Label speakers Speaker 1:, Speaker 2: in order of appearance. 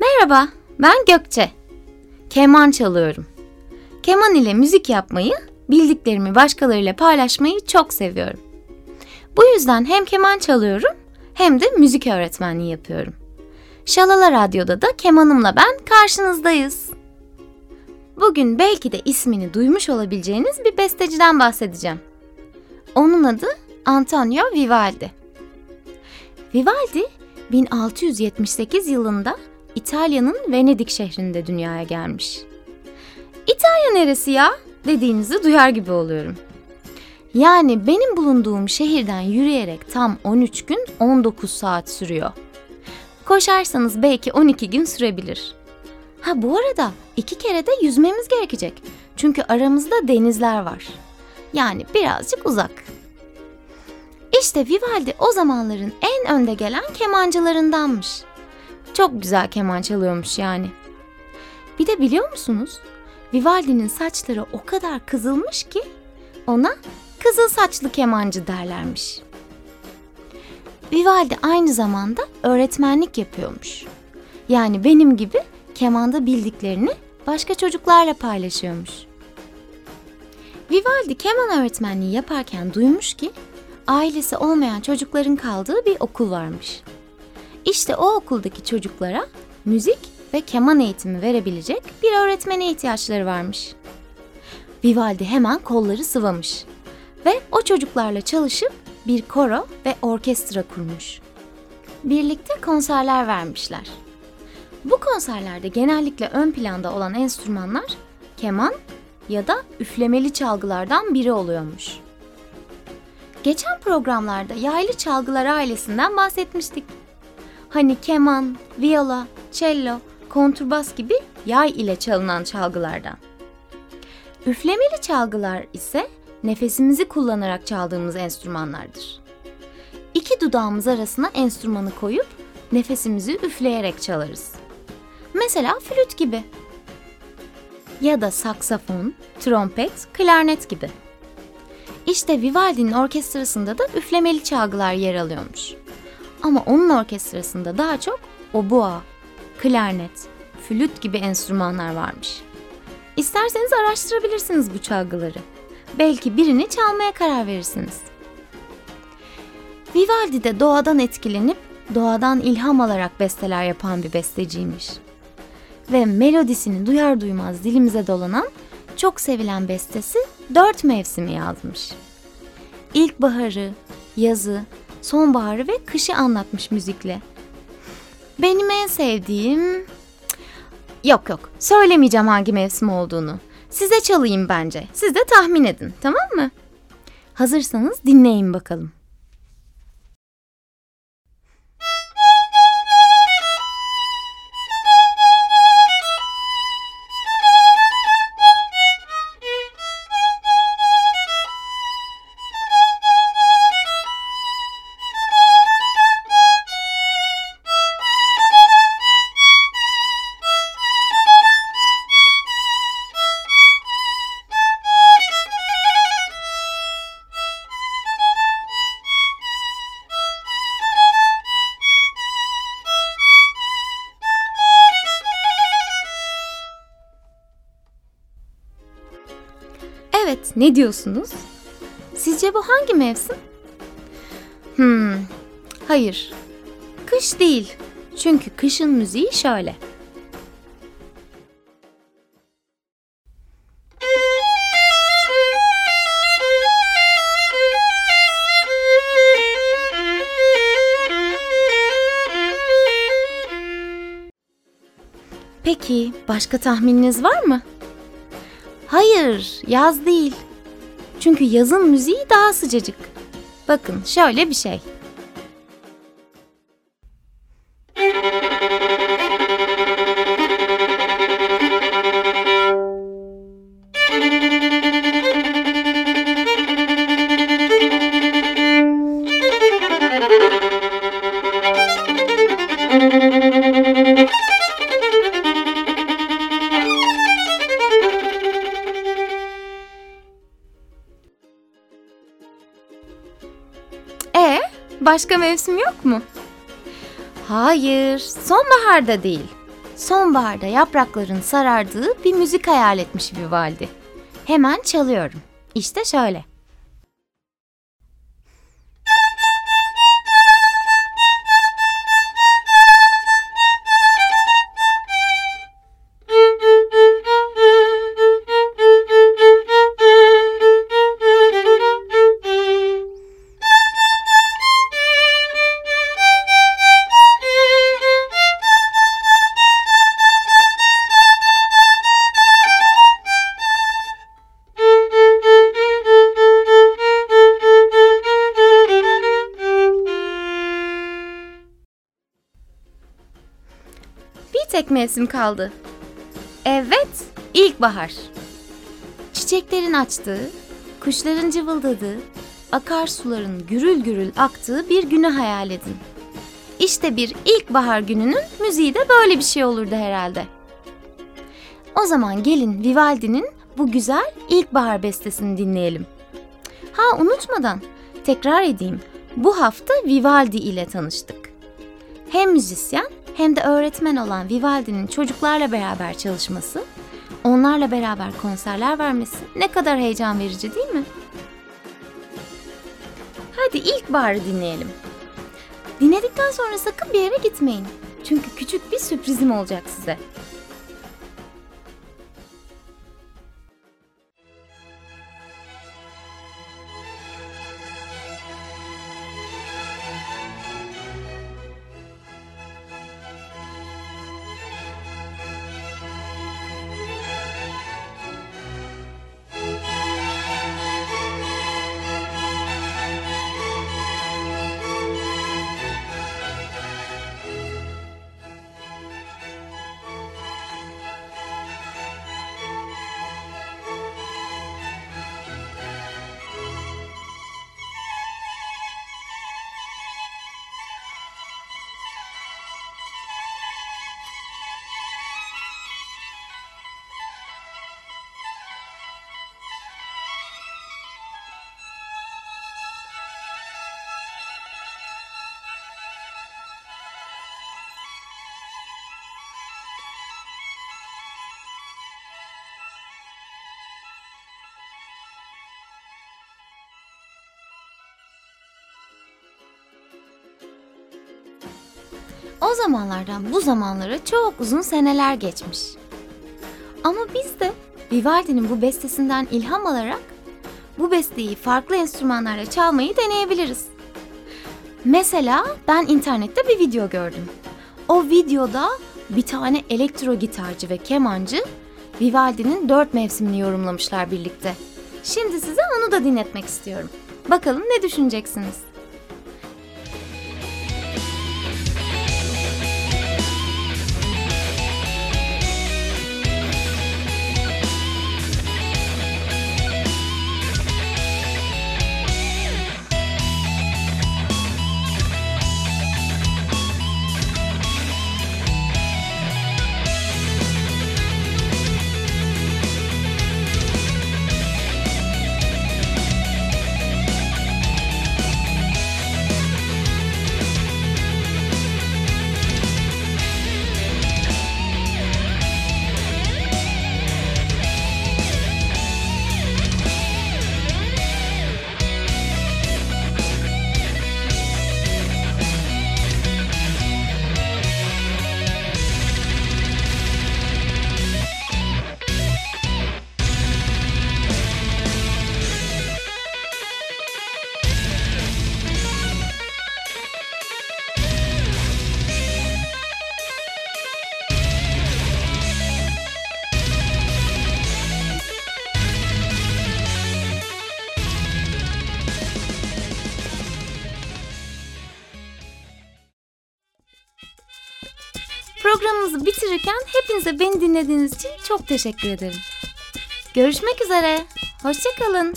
Speaker 1: Merhaba, ben Gökçe. Keman çalıyorum. Keman ile müzik yapmayı, bildiklerimi başkalarıyla paylaşmayı çok seviyorum. Bu yüzden hem keman çalıyorum hem de müzik öğretmenliği yapıyorum. Şalala Radyo'da da kemanımla ben karşınızdayız. Bugün belki de ismini duymuş olabileceğiniz bir besteciden bahsedeceğim. Onun adı Antonio Vivaldi. Vivaldi 1678 yılında İtalya'nın Venedik şehrinde dünyaya gelmiş. İtalya neresi ya dediğinizi duyar gibi oluyorum. Yani benim bulunduğum şehirden yürüyerek tam 13 gün 19 saat sürüyor. Koşarsanız belki 12 gün sürebilir. Ha bu arada iki kere de yüzmemiz gerekecek. Çünkü aramızda denizler var. Yani birazcık uzak. İşte Vivaldi o zamanların en önde gelen kemancılarındanmış. Çok güzel keman çalıyormuş yani. Bir de biliyor musunuz? Vivaldi'nin saçları o kadar kızılmış ki ona kızıl saçlı kemancı derlermiş. Vivaldi aynı zamanda öğretmenlik yapıyormuş. Yani benim gibi kemanda bildiklerini başka çocuklarla paylaşıyormuş. Vivaldi keman öğretmenliği yaparken duymuş ki ailesi olmayan çocukların kaldığı bir okul varmış. İşte o okuldaki çocuklara müzik ve keman eğitimi verebilecek bir öğretmene ihtiyaçları varmış. Vivaldi hemen kolları sıvamış ve o çocuklarla çalışıp bir koro ve orkestra kurmuş. Birlikte konserler vermişler. Bu konserlerde genellikle ön planda olan enstrümanlar keman ya da üflemeli çalgılardan biri oluyormuş. Geçen programlarda yaylı çalgılar ailesinden bahsetmiştik. Hani keman, viola, cello, kontrbas gibi yay ile çalınan çalgılardan. Üflemeli çalgılar ise nefesimizi kullanarak çaldığımız enstrümanlardır. İki dudağımız arasına enstrümanı koyup nefesimizi üfleyerek çalarız. Mesela flüt gibi. Ya da saksafon, trompet, klarnet gibi. İşte Vivaldi'nin orkestrasında da üflemeli çalgılar yer alıyormuş. Ama onun orkestrasında daha çok obua, klarnet, flüt gibi enstrümanlar varmış. İsterseniz araştırabilirsiniz bu çalgıları. Belki birini çalmaya karar verirsiniz. Vivaldi de doğadan etkilenip doğadan ilham alarak besteler yapan bir besteciymiş. Ve melodisini duyar duymaz dilimize dolanan çok sevilen bestesi dört mevsimi yazmış. İlkbaharı, yazı, sonbaharı ve kışı anlatmış müzikle. Benim en sevdiğim... Yok yok söylemeyeceğim hangi mevsim olduğunu. Size çalayım bence. Siz de tahmin edin tamam mı? Hazırsanız dinleyin bakalım. Evet, ne diyorsunuz? Sizce bu hangi mevsim? Hmm, hayır. Kış değil. Çünkü kışın müziği şöyle. Peki, başka tahmininiz var mı? Hayır, yaz değil. Çünkü yazın müziği daha sıcacık. Bakın şöyle bir şey. thank you Başka mevsim yok mu? Hayır, sonbaharda değil. Sonbaharda yaprakların sarardığı bir müzik hayal etmiş Vivaldi. Hemen çalıyorum. İşte şöyle. Tek mevsim kaldı. Evet, ilkbahar. Çiçeklerin açtığı, kuşların cıvıldadığı, akarsuların gürül gürül aktığı bir günü hayal edin. İşte bir ilkbahar gününün müziği de böyle bir şey olurdu herhalde. O zaman gelin Vivaldi'nin bu güzel ilkbahar bestesini dinleyelim. Ha unutmadan tekrar edeyim. Bu hafta Vivaldi ile tanıştık. Hem müzisyen hem de öğretmen olan Vivaldi'nin çocuklarla beraber çalışması, onlarla beraber konserler vermesi ne kadar heyecan verici değil mi? Hadi ilk barı dinleyelim. Dinledikten sonra sakın bir yere gitmeyin. Çünkü küçük bir sürprizim olacak size. O zamanlardan bu zamanlara çok uzun seneler geçmiş. Ama biz de Vivaldi'nin bu bestesinden ilham alarak bu besteyi farklı enstrümanlarla çalmayı deneyebiliriz. Mesela ben internette bir video gördüm. O videoda bir tane elektro gitarcı ve kemancı Vivaldi'nin dört mevsimini yorumlamışlar birlikte. Şimdi size onu da dinletmek istiyorum. Bakalım ne düşüneceksiniz? Programımızı bitirirken hepinize beni dinlediğiniz için çok teşekkür ederim. Görüşmek üzere. Hoşçakalın.